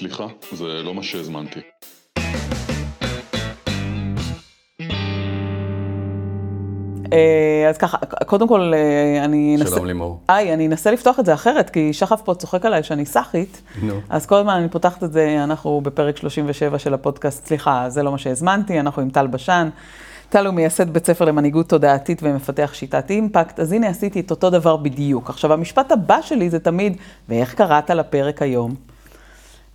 סליחה, זה לא מה שהזמנתי. אה, אז ככה, קודם כל, אה, אני אנסה... שלום לימור. היי, אני אנסה לפתוח את זה אחרת, כי שחף פה צוחק עליי שאני סאחית. נו. אז כל הזמן אני פותחת את זה, אנחנו בפרק 37 של הפודקאסט, סליחה, זה לא מה שהזמנתי, אנחנו עם טל בשן. טל הוא מייסד בית ספר למנהיגות תודעתית ומפתח שיטת אימפקט, אז הנה עשיתי את אותו דבר בדיוק. עכשיו, המשפט הבא שלי זה תמיד, ואיך קראת לפרק היום?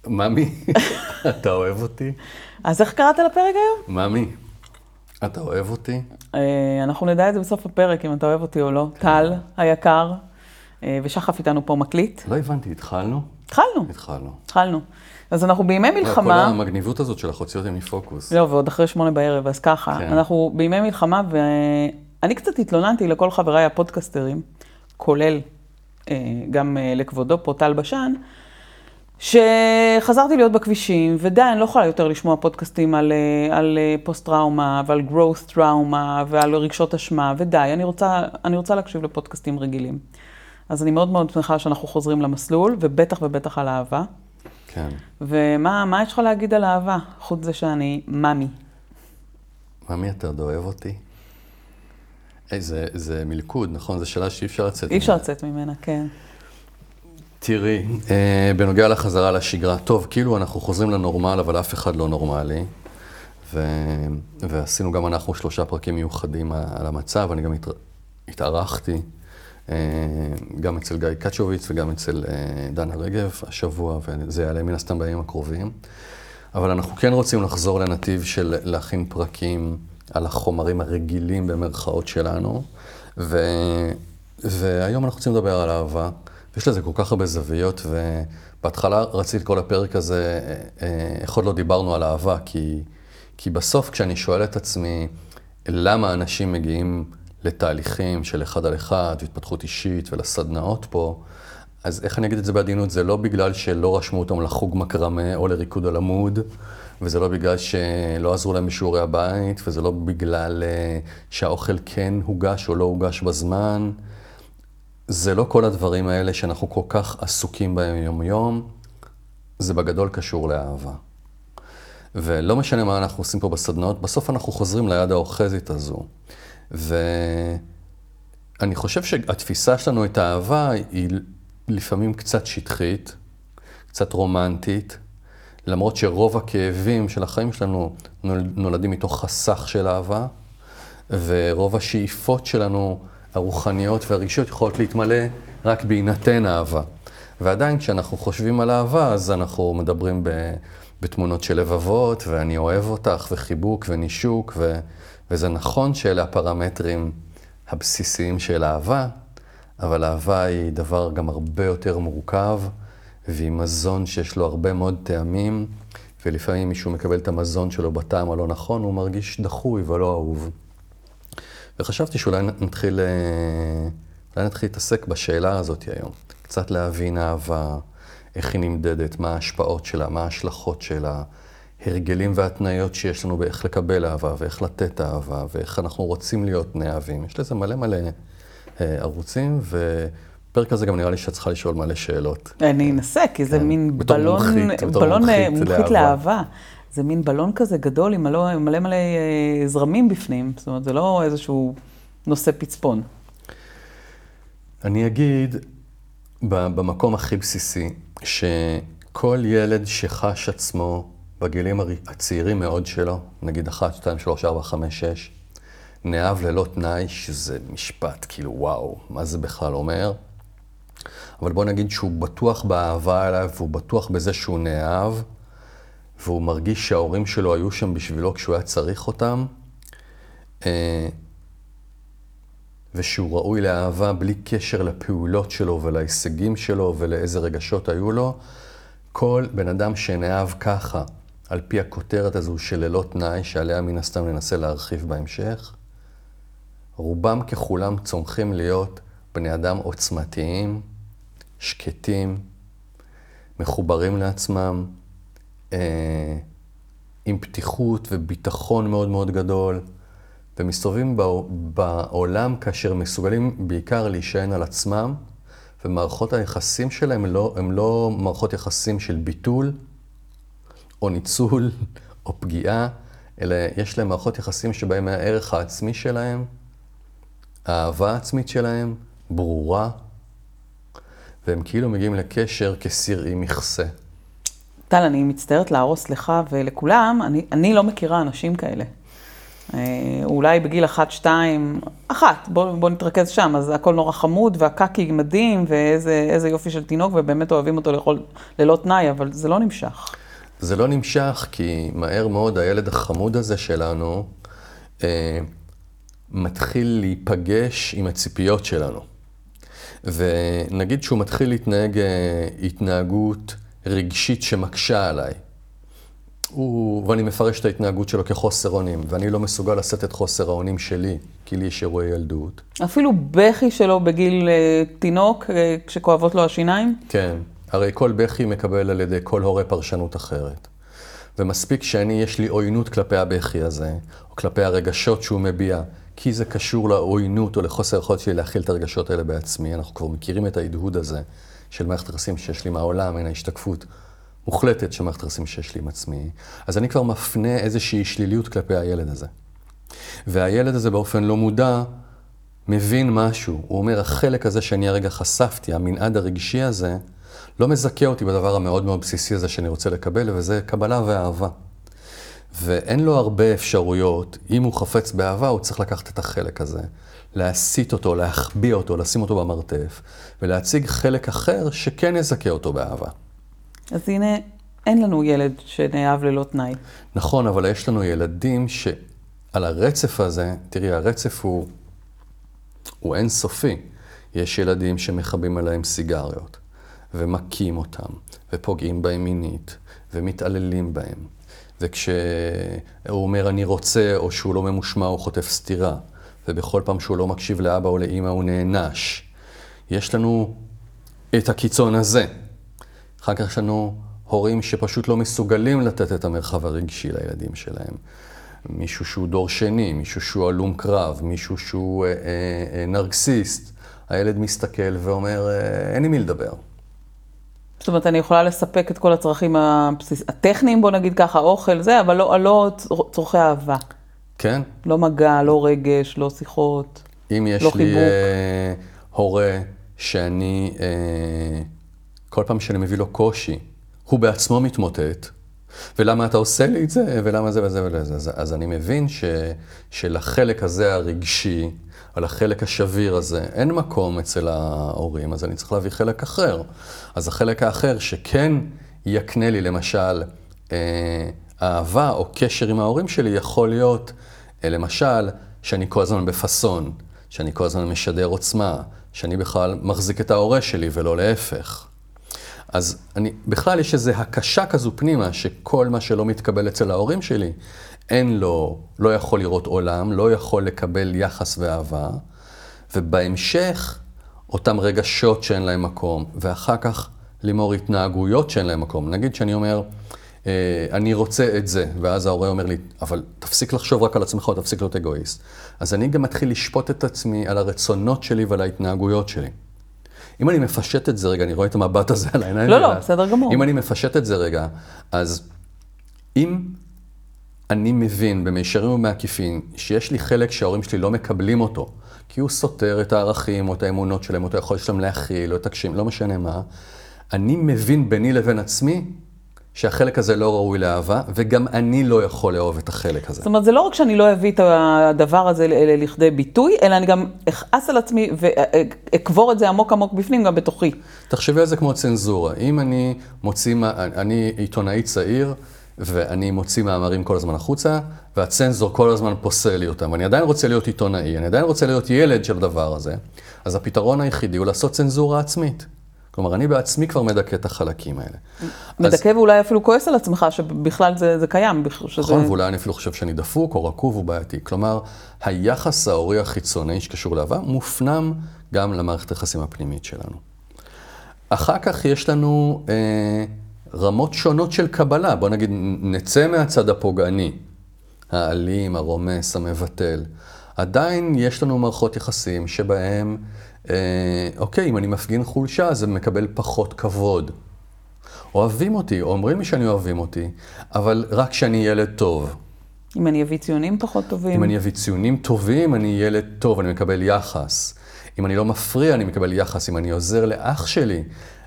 ממי, אתה אוהב אותי? אז איך קראת לפרק היום? ממי, אתה אוהב אותי? אה, אנחנו נדע את זה בסוף הפרק, אם אתה אוהב אותי או לא. טל היקר, אה, ושחף איתנו פה מקליט. לא הבנתי, התחלנו? התחלנו, התחלנו. התחלנו. אז אנחנו בימי כל מלחמה, המגניבות הזאת שלך הוציא אותי מפוקוס. לא, ועוד אחרי שמונה בערב, אז ככה, כן. אנחנו בימי מלחמה, ואני קצת התלוננתי לכל חבריי הפודקסטרים, כולל אה, גם לכבודו פה, טל בשן, שחזרתי להיות בכבישים, ודי, אני לא יכולה יותר לשמוע פודקאסטים על, אה, על אה, פוסט-טראומה, ועל growth טראומה, ועל רגשות אשמה, ודי, אני רוצה, אני רוצה להקשיב לפודקאסטים רגילים. אז אני מאוד מאוד שמחה שאנחנו חוזרים למסלול, ובטח ובטח על אהבה. כן. ומה מה יש לך להגיד על אהבה, חוץ זה שאני מאמי? ממי, אתה עוד אוהב אותי? היי, זה, זה מלכוד, נכון? זו שאלה שאי אפשר לצאת אי אפשר ממנה. לצאת ממנה, כן. תראי, אה, בנוגע לחזרה לשגרה, טוב, כאילו אנחנו חוזרים לנורמל, אבל אף אחד לא נורמלי. ו... ועשינו גם אנחנו שלושה פרקים מיוחדים על המצב, אני גם הת... התארחתי, אה, גם אצל גיא קצ'וביץ וגם אצל אה, דנה רגב השבוע, וזה יעלה מן הסתם בימים הקרובים. אבל אנחנו כן רוצים לחזור לנתיב של להכין פרקים על החומרים הרגילים במרכאות שלנו, ו... והיום אנחנו רוצים לדבר על אהבה. ויש לזה כל כך הרבה זוויות, ובהתחלה רציתי לקרוא לפרק הזה, אה, אה, איך עוד לא דיברנו על אהבה, כי, כי בסוף כשאני שואל את עצמי, למה אנשים מגיעים לתהליכים של אחד על אחד, והתפתחות אישית ולסדנאות פה, אז איך אני אגיד את זה בעדינות? זה לא בגלל שלא רשמו אותם לחוג מקרמה או לריקוד על עמוד, וזה לא בגלל שלא עזרו להם בשיעורי הבית, וזה לא בגלל אה, שהאוכל כן הוגש או לא הוגש בזמן. זה לא כל הדברים האלה שאנחנו כל כך עסוקים בהם יום-יום, זה בגדול קשור לאהבה. ולא משנה מה אנחנו עושים פה בסדנאות, בסוף אנחנו חוזרים ליד האוחזית הזו. ואני חושב שהתפיסה שלנו את האהבה היא לפעמים קצת שטחית, קצת רומנטית, למרות שרוב הכאבים של החיים שלנו נולדים מתוך חסך של אהבה, ורוב השאיפות שלנו, הרוחניות והרגשיות, יכולות להתמלא רק בהינתן אהבה. ועדיין כשאנחנו חושבים על אהבה, אז אנחנו מדברים ב, בתמונות של לבבות, ואני אוהב אותך, וחיבוק ונישוק, ו, וזה נכון שאלה הפרמטרים הבסיסיים של אהבה, אבל אהבה היא דבר גם הרבה יותר מורכב, והיא מזון שיש לו הרבה מאוד טעמים, ולפעמים מישהו מקבל את המזון שלו בטעם הלא נכון, הוא מרגיש דחוי ולא אהוב. וחשבתי שאולי נתחיל, אה, אולי נתחיל להתעסק בשאלה הזאת היום. קצת להבין אהבה, איך היא נמדדת, מה ההשפעות שלה, מה ההשלכות שלה, הרגלים והתניות שיש לנו באיך לקבל אהבה, ואיך לתת אהבה, ואיך אנחנו רוצים להיות נאהבים. יש לזה מלא מלא אה, ערוצים, ופרק הזה גם נראה לי שאת צריכה לשאול מלא שאלות. אני אנסה, כי זה כן. מין בלון, מומחית, בלון אה, מומחית מומחית לאהבה. לאהבה. זה מין בלון כזה גדול עם מלא מלא, מלא אה, זרמים בפנים, זאת אומרת, זה לא איזשהו נושא פצפון. אני אגיד, במקום הכי בסיסי, שכל ילד שחש עצמו בגילים הצעירים מאוד שלו, נגיד 1, 2, 3, 4, 5, 6, נאהב ללא תנאי, שזה משפט כאילו וואו, מה זה בכלל אומר? אבל בוא נגיד שהוא בטוח באהבה אליו, והוא בטוח בזה שהוא נאהב, והוא מרגיש שההורים שלו היו שם בשבילו כשהוא היה צריך אותם, אה, ושהוא ראוי לאהבה בלי קשר לפעולות שלו ולהישגים שלו ולאיזה רגשות היו לו. כל בן אדם שנאהב ככה, על פי הכותרת הזו של ללא תנאי, שעליה מן הסתם ננסה להרחיב בהמשך, רובם ככולם צומחים להיות בני אדם עוצמתיים, שקטים, מחוברים לעצמם, אה, עם פתיחות וביטחון מאוד מאוד גדול, ומסתובבים בע- בעולם כאשר מסוגלים בעיקר להישען על עצמם, ומערכות היחסים שלהם הם לא, הם לא מערכות יחסים של ביטול או ניצול, או פגיעה, אלא יש להם מערכות יחסים שבהם הערך העצמי שלהם, האהבה העצמית שלהם, ברורה, והם כאילו מגיעים לקשר כסיר עם מכסה. טל, אני מצטערת להרוס לך ולכולם, אני, אני לא מכירה אנשים כאלה. אה, אולי בגיל אחת, שתיים, אחת, בוא, בוא נתרכז שם, אז הכל נורא חמוד, והקקי מדהים, ואיזה יופי של תינוק, ובאמת אוהבים אותו לאכול ללא תנאי, אבל זה לא נמשך. זה לא נמשך, כי מהר מאוד הילד החמוד הזה שלנו אה, מתחיל להיפגש עם הציפיות שלנו. ונגיד שהוא מתחיל להתנהג אה, התנהגות רגשית שמקשה עליי. הוא, ואני מפרש את ההתנהגות שלו כחוסר אונים, ואני לא מסוגל לשאת את חוסר האונים שלי, כי לי יש אירועי ילדות. אפילו בכי שלו בגיל uh, תינוק, uh, כשכואבות לו השיניים? כן, הרי כל בכי מקבל על ידי כל הורה פרשנות אחרת. ומספיק שאני, יש לי עוינות כלפי הבכי הזה, או כלפי הרגשות שהוא מביע, כי זה קשור לעוינות או לחוסר יכולת שלי להכיל את הרגשות האלה בעצמי. אנחנו כבר מכירים את ההדהוד הזה של מערכת היחסים שיש לי מהעולם, הנה ההשתקפות מוחלטת של מערכת היחסים שיש לי עם עצמי. אז אני כבר מפנה איזושהי שליליות כלפי הילד הזה. והילד הזה באופן לא מודע מבין משהו. הוא אומר, החלק הזה שאני הרגע חשפתי, המנעד הרגשי הזה, לא מזכה אותי בדבר המאוד מאוד בסיסי הזה שאני רוצה לקבל, וזה קבלה ואהבה. ואין לו הרבה אפשרויות, אם הוא חפץ באהבה, הוא צריך לקחת את החלק הזה, להסיט אותו, להחביא אותו, לשים אותו במרתף, ולהציג חלק אחר שכן יזכה אותו באהבה. אז הנה, אין לנו ילד שנאהב ללא תנאי. נכון, אבל יש לנו ילדים שעל הרצף הזה, תראי, הרצף הוא, הוא אינסופי. יש ילדים שמכבים עליהם סיגריות, ומכים אותם, ופוגעים בהם מינית, ומתעללים בהם. וכשהוא אומר אני רוצה, או שהוא לא ממושמע, הוא חוטף סטירה. ובכל פעם שהוא לא מקשיב לאבא או לאימא, הוא נענש. יש לנו את הקיצון הזה. אחר כך יש לנו הורים שפשוט לא מסוגלים לתת את המרחב הרגשי לילדים שלהם. מישהו שהוא דור שני, מישהו שהוא הלום קרב, מישהו שהוא אה, אה, אה, נרקסיסט. הילד מסתכל ואומר, אה, אין עם מי לדבר. זאת אומרת, אני יכולה לספק את כל הצרכים הבסיס... הטכניים, בוא נגיד ככה, אוכל, זה, אבל לא, לא צורכי אהבה. כן. לא מגע, לא רגש, לא שיחות, אם יש לא לי חיבוק. אה, הורה שאני, אה, כל פעם שאני מביא לו קושי, הוא בעצמו מתמוטט, ולמה אתה עושה לי את זה, ולמה זה וזה וזה. אז, אז אני מבין ש, שלחלק הזה הרגשי, על החלק השביר הזה, אין מקום אצל ההורים, אז אני צריך להביא חלק אחר. אז החלק האחר שכן יקנה לי, למשל, אה, אהבה או קשר עם ההורים שלי, יכול להיות, אה, למשל, שאני כל הזמן בפאסון, שאני כל הזמן משדר עוצמה, שאני בכלל מחזיק את ההורה שלי ולא להפך. אז אני, בכלל יש איזו הקשה כזו פנימה, שכל מה שלא מתקבל אצל ההורים שלי, אין לו, לא יכול לראות עולם, לא יכול לקבל יחס ואהבה, ובהמשך, אותם רגשות שאין להם מקום, ואחר כך לימור התנהגויות שאין להם מקום. נגיד שאני אומר, אני רוצה את זה, ואז ההורה אומר לי, אבל תפסיק לחשוב רק על עצמך, תפסיק להיות אגואיסט. אז אני גם מתחיל לשפוט את עצמי על הרצונות שלי ועל ההתנהגויות שלי. אם אני מפשט את זה רגע, אני רואה את המבט הזה על העיניים לא. לא, בסדר גמור. אם אני מפשט את זה רגע, אז אם אני מבין במישרים ובעקיפין שיש לי חלק שההורים שלי לא מקבלים אותו, כי הוא סותר את הערכים או את האמונות שלהם, או את היכולת שלהם להכיל, או את הקשיים, לא משנה מה, אני מבין ביני לבין עצמי שהחלק הזה לא ראוי לאהבה, וגם אני לא יכול לאהוב את החלק הזה. זאת אומרת, זה לא רק שאני לא אביא את הדבר הזה לכדי ביטוי, אלא אני גם אכעס על עצמי ואקבור את זה עמוק עמוק בפנים, גם בתוכי. תחשבי על זה כמו צנזורה. אם אני מוציא, אני עיתונאי צעיר, ואני מוציא מאמרים כל הזמן החוצה, והצנזור כל הזמן פוסל לי אותם. אני עדיין רוצה להיות עיתונאי, אני עדיין רוצה להיות ילד של הדבר הזה, אז הפתרון היחידי הוא לעשות צנזורה עצמית. כלומר, אני בעצמי כבר מדכא את החלקים האלה. מדכא ואולי אפילו כועס על עצמך, שבכלל זה, זה קיים. שזה... נכון, ואולי אני אפילו חושב שאני דפוק או רקוב או בעייתי. כלומר, היחס ההורי החיצוני שקשור לאהבה מופנם גם למערכת היחסים הפנימית שלנו. אחר כך יש לנו אה, רמות שונות של קבלה. בוא נגיד, נצא מהצד הפוגעני, האלים, הרומס, המבטל. עדיין יש לנו מערכות יחסים שבהם, אה, אוקיי, אם אני מפגין חולשה, אז זה מקבל פחות כבוד. אוהבים אותי, אומרים לי שאני אוהבים אותי, אבל רק כשאני ילד טוב. אם אני אביא ציונים פחות טובים. אם אני אביא ציונים טובים, אני ילד טוב, אני מקבל יחס. אם אני לא מפריע, אני מקבל יחס. אם אני עוזר לאח שלי,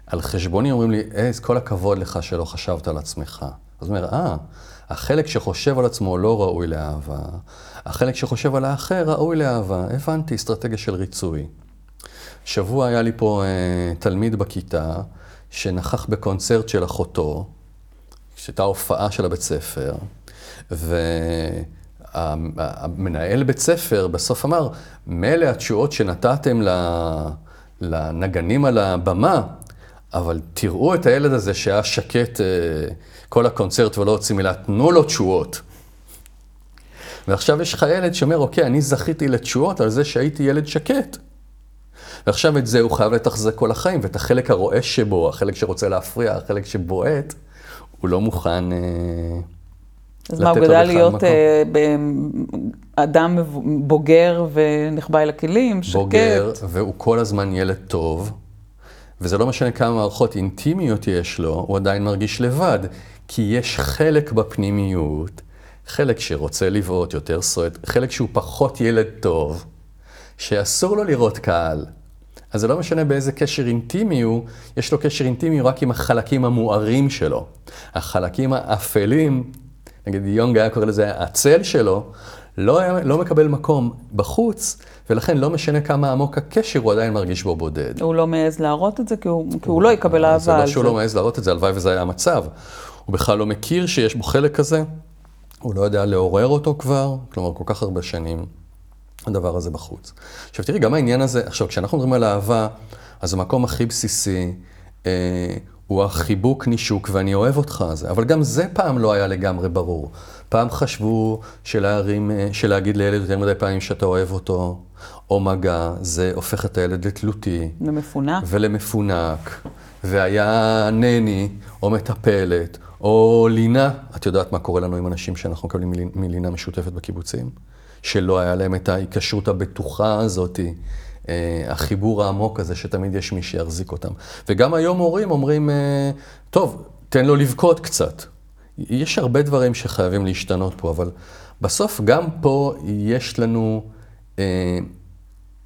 על חשבוני אומרים לי, אה, כל הכבוד לך שלא חשבת על עצמך. אז הוא אומר, אה, החלק שחושב על עצמו לא ראוי לאהבה, החלק שחושב על האחר ראוי לאהבה. הבנתי, אסטרטגיה של ריצוי. שבוע היה לי פה אה, תלמיד בכיתה שנכח בקונצרט של אחותו, שהייתה הופעה של הבית ספר, והמנהל בית ספר בסוף אמר, מילא התשואות שנתתם לנגנים על הבמה, אבל תראו את הילד הזה שהיה שקט אה, כל הקונצרט ולא הוציא מילה, תנו לו תשואות. ועכשיו יש לך ילד שאומר, אוקיי, אני זכיתי לתשואות על זה שהייתי ילד שקט. ועכשיו את זה הוא חייב לתחזק כל החיים, ואת החלק הרועש שבו, החלק שרוצה להפריע, החלק שבועט, הוא לא מוכן אה, אז מה, הוא גדל להיות אה, אדם בוגר ונחבא אל הכלים, שקט? בוגר, והוא כל הזמן ילד טוב, וזה לא משנה כמה מערכות אינטימיות יש לו, הוא עדיין מרגיש לבד, כי יש חלק בפנימיות, חלק שרוצה לבעוט, יותר סועד, חלק שהוא פחות ילד טוב, שאסור לו לראות קהל. אז זה לא משנה באיזה קשר אינטימי הוא, יש לו קשר אינטימי רק עם החלקים המוארים שלו. החלקים האפלים, נגיד יונג היה קורא לזה הצל שלו, לא, היה, לא מקבל מקום בחוץ, ולכן לא משנה כמה עמוק הקשר, הוא עדיין מרגיש בו בודד. הוא לא מעז להראות את זה, כי הוא, כי הוא לא יקבל אהבה על זה. זה לא שהוא לא מעז להראות את זה, הלוואי וזה היה המצב. הוא בכלל לא מכיר שיש בו חלק כזה, הוא לא יודע לעורר אותו כבר, כלומר, כל כך הרבה שנים. הדבר הזה בחוץ. עכשיו תראי, גם העניין הזה, עכשיו כשאנחנו מדברים על אהבה, אז המקום הכי בסיסי אה, הוא החיבוק נישוק ואני אוהב אותך הזה, אבל גם זה פעם לא היה לגמרי ברור. פעם חשבו שלהרים, אה, שלהגיד לילד יותר מדי פעמים שאתה אוהב אותו, או מגע, זה הופך את הילד לתלותי. למפונק. ולמפונק. והיה נני, או מטפלת, או לינה. את יודעת מה קורה לנו עם אנשים שאנחנו מקבלים מלינה משותפת בקיבוצים? שלא היה להם את ההיקשרות הבטוחה הזאת, אה, החיבור העמוק הזה, שתמיד יש מי שיחזיק אותם. וגם היום הורים אומרים, אה, טוב, תן לו לבכות קצת. יש הרבה דברים שחייבים להשתנות פה, אבל בסוף גם פה יש לנו אה,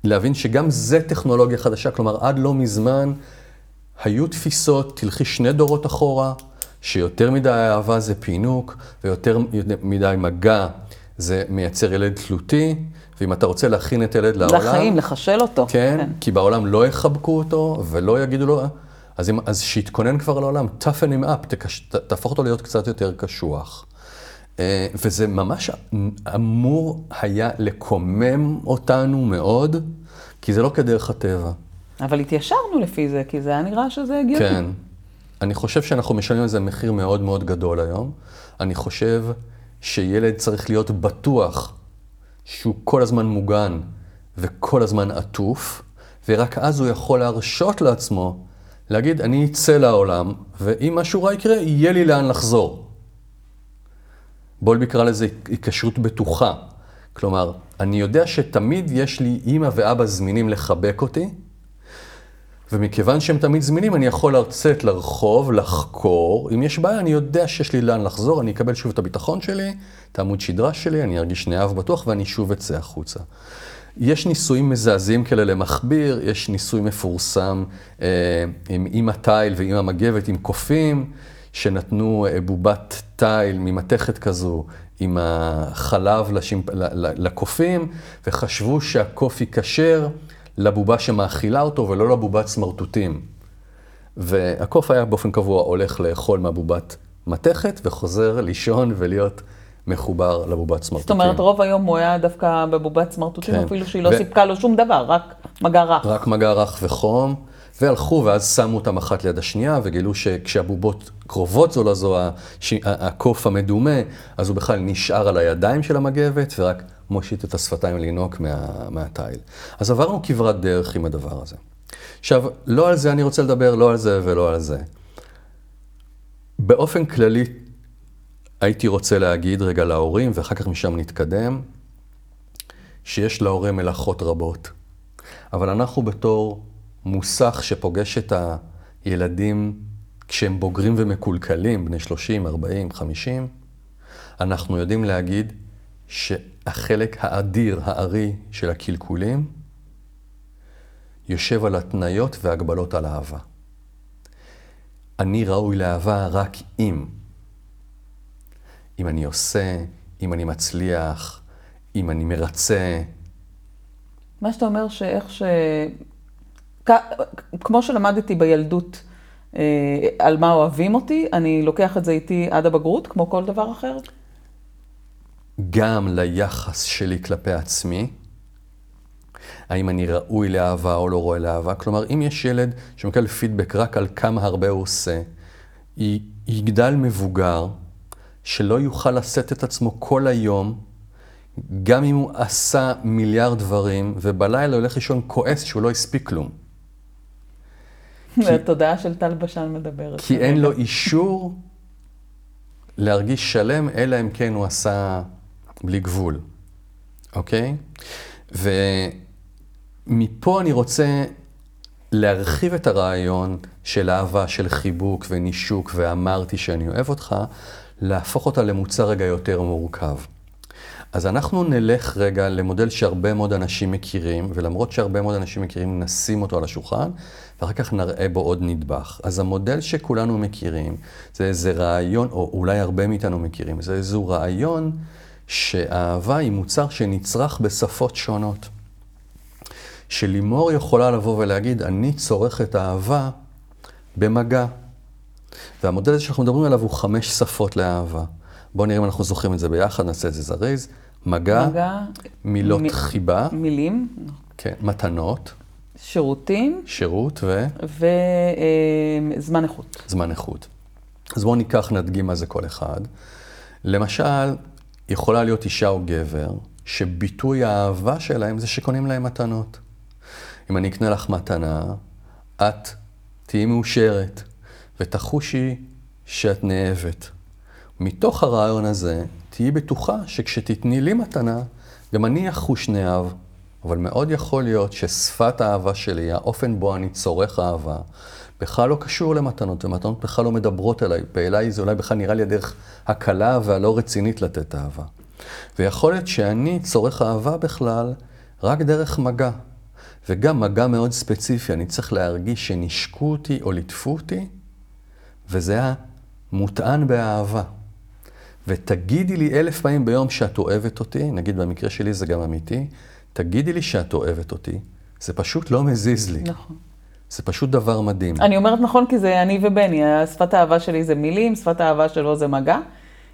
להבין שגם זה טכנולוגיה חדשה, כלומר, עד לא מזמן היו תפיסות, תלכי שני דורות אחורה, שיותר מדי אהבה זה פינוק, ויותר מדי מגע זה מייצר ילד תלותי, ואם אתה רוצה להכין את ילד לעולם... לחיים, לחשל אותו. כן, כן, כי בעולם לא יחבקו אותו ולא יגידו לו, אז, אם, אז שיתכונן כבר לעולם, toughen him up, תקש, ת, תהפוך אותו להיות קצת יותר קשוח. אה, וזה ממש אמור היה לקומם אותנו מאוד, כי זה לא כדרך הטבע. אבל התיישרנו לפי זה, כי זה היה נראה שזה הגיוני. כן. אני חושב שאנחנו משלמים על זה מחיר מאוד מאוד גדול היום. אני חושב שילד צריך להיות בטוח שהוא כל הזמן מוגן וכל הזמן עטוף, ורק אז הוא יכול להרשות לעצמו להגיד, אני אצא לעולם, ואם משהו רע יקרה, יהיה לי לאן לחזור. בולבי קרא לזה היקשרות בטוחה. כלומר, אני יודע שתמיד יש לי אימא ואבא זמינים לחבק אותי, ומכיוון שהם תמיד זמינים, אני יכול לצאת לרחוב, לחקור. אם יש בעיה, אני יודע שיש לי לאן לחזור, אני אקבל שוב את הביטחון שלי, את העמוד שדרה שלי, אני ארגיש נאהב בטוח, ואני שוב אצא החוצה. יש ניסויים מזעזעים כאלה למכביר, יש ניסוי מפורסם אה, עם אימא תיל ואימא מגבת, עם קופים, שנתנו אה, בובת תיל ממתכת כזו עם החלב לשימפ... לקופים, וחשבו שהקוף ייכשר. לבובה שמאכילה אותו ולא לבובת סמרטוטים. והקוף היה באופן קבוע הולך לאכול מהבובת מתכת וחוזר לישון ולהיות מחובר לבובת סמרטוטים. זאת אומרת, רוב היום הוא היה דווקא בבובת סמרטוטים, כן. אפילו שהיא לא ו... סיפקה לו שום דבר, רק מגע רך. רק מגע רך וחום. והלכו ואז שמו אותם אחת ליד השנייה וגילו שכשהבובות קרובות זו לזו, הקוף המדומה, אז הוא בכלל נשאר על הידיים של המגבת ורק מושיט את השפתיים לינוק מה, מהתיל. אז עברנו כברת דרך עם הדבר הזה. עכשיו, לא על זה אני רוצה לדבר, לא על זה ולא על זה. באופן כללי, הייתי רוצה להגיד רגע להורים, ואחר כך משם נתקדם, שיש להורה מלאכות רבות. אבל אנחנו בתור מוסך שפוגש את הילדים כשהם בוגרים ומקולקלים, בני 30, 40, 50, אנחנו יודעים להגיד שהחלק האדיר, הארי של הקלקולים, יושב על התניות והגבלות על אהבה. אני ראוי לאהבה רק אם. אם אני עושה, אם אני מצליח, אם אני מרצה. מה שאתה אומר שאיך ש... כמו שלמדתי בילדות אה, על מה אוהבים אותי, אני לוקח את זה איתי עד הבגרות, כמו כל דבר אחר? גם ליחס שלי כלפי עצמי, האם אני ראוי לאהבה או לא ראוי לאהבה. כלומר, אם יש ילד שמקבל פידבק רק על כמה הרבה הוא עושה, יגדל מבוגר שלא יוכל לשאת את עצמו כל היום, גם אם הוא עשה מיליארד דברים, ובלילה הולך לישון כועס שהוא לא הספיק כלום. התודעה של טל בשן מדברת. כי אין לו אישור להרגיש שלם, אלא אם כן הוא עשה בלי גבול, אוקיי? ומפה אני רוצה להרחיב את הרעיון של אהבה, של חיבוק ונישוק, ואמרתי שאני אוהב אותך, להפוך אותה למוצר רגע יותר מורכב. אז אנחנו נלך רגע למודל שהרבה מאוד אנשים מכירים, ולמרות שהרבה מאוד אנשים מכירים, נשים אותו על השולחן, ואחר כך נראה בו עוד נדבך. אז המודל שכולנו מכירים, זה איזה רעיון, או אולי הרבה מאיתנו מכירים, זה איזה רעיון שאהבה היא מוצר שנצרך בשפות שונות. שלימור יכולה לבוא ולהגיד, אני צורכת אהבה במגע. והמודל הזה שאנחנו מדברים עליו הוא חמש שפות לאהבה. בואו נראה אם אנחנו זוכרים את זה ביחד, נעשה את זה זריז. מגע, מגע מילות מ... חיבה. מילים. כן, מתנות. שירותים. שירות ו... וזמן אה, איכות. זמן איכות. אז בואו ניקח, נדגים מה זה כל אחד. למשל, יכולה להיות אישה או גבר, שביטוי האהבה שלהם זה שקונים להם מתנות. אם אני אקנה לך מתנה, את תהיי מאושרת, ותחושי שאת נאהבת. מתוך הרעיון הזה, תהיי בטוחה שכשתתני לי מתנה, גם אני אחוש נאהב. אבל מאוד יכול להיות ששפת האהבה שלי, האופן בו אני צורך אהבה, בכלל לא קשור למתנות, ומתנות בכלל לא מדברות אליי. ואליי זה אולי בכלל נראה לי הדרך הקלה והלא רצינית לתת אהבה. ויכול להיות שאני צורך אהבה בכלל רק דרך מגע. וגם מגע מאוד ספציפי, אני צריך להרגיש שנשקו אותי או ליטפו אותי, וזה היה מוטען באהבה. ותגידי לי אלף פעמים ביום שאת אוהבת אותי, נגיד במקרה שלי זה גם אמיתי, תגידי לי שאת אוהבת אותי, זה פשוט לא מזיז לי. נכון. זה פשוט דבר מדהים. אני אומרת נכון כי זה אני ובני, שפת האהבה שלי זה מילים, שפת האהבה שלו זה מגע.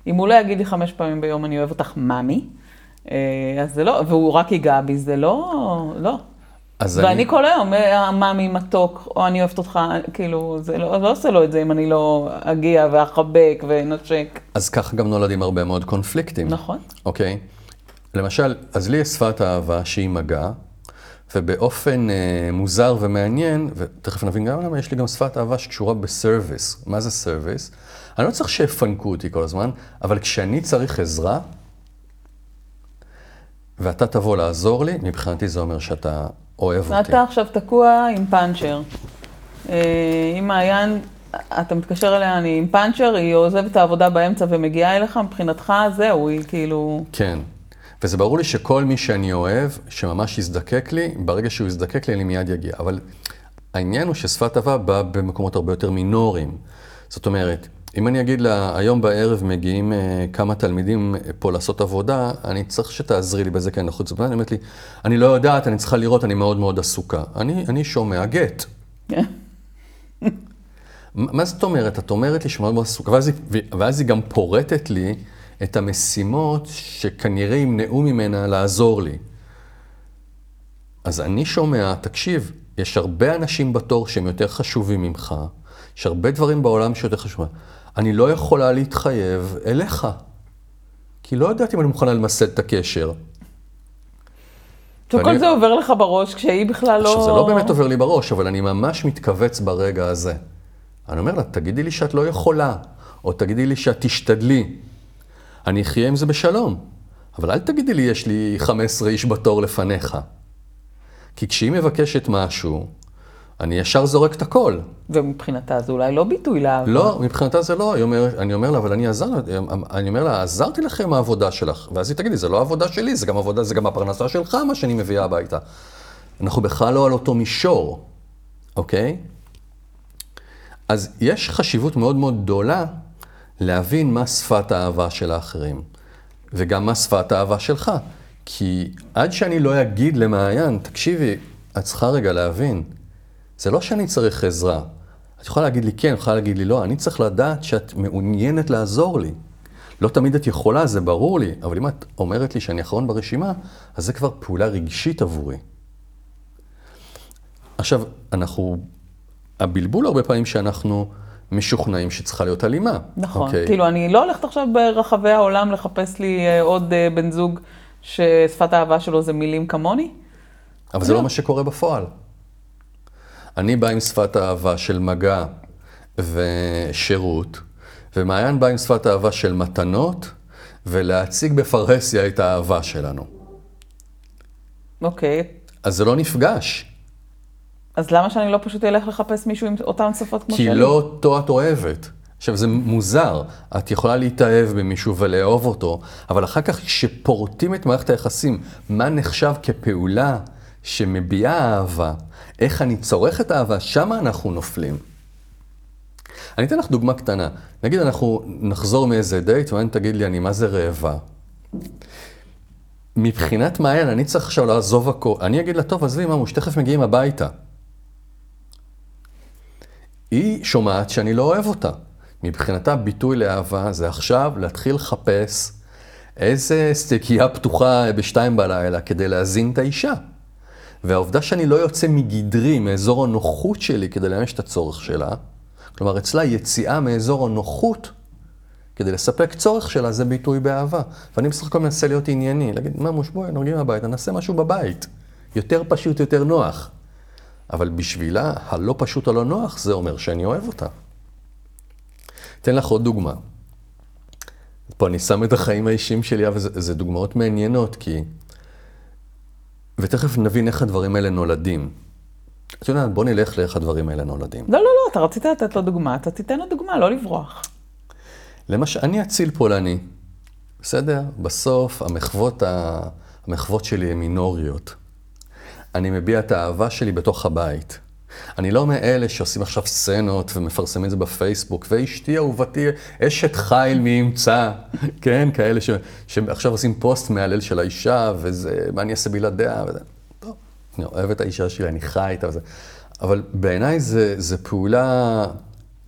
אם הוא לא יגיד לי חמש פעמים ביום אני אוהב אותך מאמי, אה, אז זה לא, והוא רק ייגע בי, זה לא, לא. ואני אני... כל היום, אה, מאמי מתוק, או אני אוהבת אותך, כאילו, זה לא, לא עושה לו את זה אם אני לא אגיע ואחבק ונשק. אז ככה גם נולדים הרבה מאוד קונפליקטים. נכון. אוקיי? למשל, אז לי יש שפת אהבה שהיא מגע, ובאופן אה, מוזר ומעניין, ותכף נבין גם למה, יש לי גם שפת אהבה שקשורה ב service. מה זה service? אני לא צריך שיפנקו אותי כל הזמן, אבל כשאני צריך עזרה, ואתה תבוא לעזור לי, מבחינתי זה אומר שאתה אוהב אותי. ואתה עכשיו תקוע עם פאנצ'ר. אה, עם מעיין, אתה מתקשר אליה, אני עם פאנצ'ר, היא עוזבת את העבודה באמצע ומגיעה אליך, מבחינתך זהו, היא כאילו... כן. וזה ברור לי שכל מי שאני אוהב, שממש יזדקק לי, ברגע שהוא יזדקק לי, אני מיד יגיע. אבל העניין הוא ששפת אהבה באה במקומות הרבה יותר מינוריים. זאת אומרת, אם אני אגיד לה, היום בערב מגיעים uh, כמה תלמידים uh, פה לעשות עבודה, אני צריך שתעזרי לי בזה, כי אני לחוץ בזמן. היא אומרת לי, אני לא יודעת, אני צריכה לראות, אני מאוד מאוד עסוקה. אני, אני שומע גט. מה זאת אומרת? את אומרת לי שמאוד מאוד עסוקה, ואז, ואז היא גם פורטת לי את המשימות שכנראה ימנעו ממנה לעזור לי. אז אני שומע, תקשיב, יש הרבה אנשים בתור שהם יותר חשובים ממך, יש הרבה דברים בעולם שיותר חשובים. אני לא יכולה להתחייב אליך, כי לא יודעת אם אני מוכנה למסד את הקשר. וכל ואני... זה עובר לך בראש כשהיא בכלל לא... עכשיו, זה לא באמת עובר לי בראש, אבל אני ממש מתכווץ ברגע הזה. אני אומר לה, תגידי לי שאת לא יכולה, או תגידי לי שאת תשתדלי. אני אחיה עם זה בשלום. אבל אל תגידי לי, יש לי 15 איש בתור לפניך. כי כשהיא מבקשת משהו, אני ישר זורק את הכל. ומבחינתה זה אולי לא ביטוי לאהבה. לא, מבחינתה זה לא. אומר, אני אומר לה, אבל אני עזר, אני אומר לה, עזרתי לכם מהעבודה שלך. ואז היא תגיד לי, זה לא העבודה שלי, זה גם עבודה, זה גם הפרנסה שלך, מה שאני מביאה הביתה. אנחנו בכלל לא על אותו מישור, אוקיי? אז יש חשיבות מאוד מאוד גדולה להבין מה שפת האהבה של האחרים, וגם מה שפת האהבה שלך. כי עד שאני לא אגיד למעיין, תקשיבי, את צריכה רגע להבין, זה לא שאני צריך עזרה. את יכולה להגיד לי כן, את יכולה להגיד לי לא, אני צריך לדעת שאת מעוניינת לעזור לי. לא תמיד את יכולה, זה ברור לי, אבל אם את אומרת לי שאני אחרון ברשימה, אז זה כבר פעולה רגשית עבורי. עכשיו, אנחנו, הבלבול הרבה פעמים שאנחנו משוכנעים שצריכה להיות הלימה. נכון, אוקיי? כאילו אני לא הולכת עכשיו ברחבי העולם לחפש לי אה, עוד אה, בן זוג ששפת האהבה שלו זה מילים כמוני. אבל זה לא מה שקורה בפועל. אני בא עם שפת האהבה של מגע ושירות, ומעיין בא עם שפת האהבה של מתנות, ולהציג בפרהסיה את האהבה שלנו. אוקיי, אז זה לא נפגש, אז למה שאני לא פשוט אלך לחפש מישהו עם אותן שפות כמו כי שלי? לא אותו את אוהבת. עכשיו, זה מוזר, את יכולה להתאהב במישהו ולאהוב אותו, אבל אחר כך כשפורטים את מערכת היחסים, מה נחשב כפעולה שמביעה אהבה, איך אני צורך את האהבה, שמה אנחנו נופלים. אני אתן לך דוגמה קטנה. נגיד אנחנו נחזור מאיזה דייט, ואני תגיד לי, אני מה זה רעבה. מבחינת מעיין, אני צריך עכשיו לעזוב הכל. אני אגיד לה, טוב, עזבי, ממוש, תכף מגיעים הביתה. היא שומעת שאני לא אוהב אותה. מבחינתה ביטוי לאהבה זה עכשיו להתחיל לחפש איזה סטייקייה פתוחה בשתיים בלילה כדי להזין את האישה. והעובדה שאני לא יוצא מגדרי, מאזור הנוחות שלי כדי לממש את הצורך שלה, כלומר אצלה יציאה מאזור הנוחות כדי לספק צורך שלה זה ביטוי באהבה. ואני בסך הכל מנסה להיות ענייני, להגיד, ממוש בואי, נוגעים הביתה, נעשה משהו בבית. יותר פשוט, יותר נוח. אבל בשבילה, הלא פשוט הלא נוח, זה אומר שאני אוהב אותה. אתן לך עוד דוגמה. פה אני שם את החיים האישיים שלי, אבל זה, זה דוגמאות מעניינות, כי... ותכף נבין איך הדברים האלה נולדים. את יודעת, בוא נלך לאיך הדברים האלה נולדים. לא, לא, לא, אתה רצית לתת לו דוגמה, אתה תיתן לו דוגמה, לא לברוח. למשל, אני אציל פולני, בסדר? בסוף המחוות, ה... המחוות שלי הן מינוריות. אני מביע את האהבה שלי בתוך הבית. אני לא מאלה שעושים עכשיו סצנות ומפרסמים את זה בפייסבוק, ואשתי אהובתי, אשת חיל מי ימצא, כן? כאלה ש... שעכשיו עושים פוסט מהלל של האישה, וזה, מה אני אעשה בלעדיה, וזה. טוב, אני אוהב את האישה שלי, אני חי איתה וזה. אבל בעיניי זה, זה פעולה,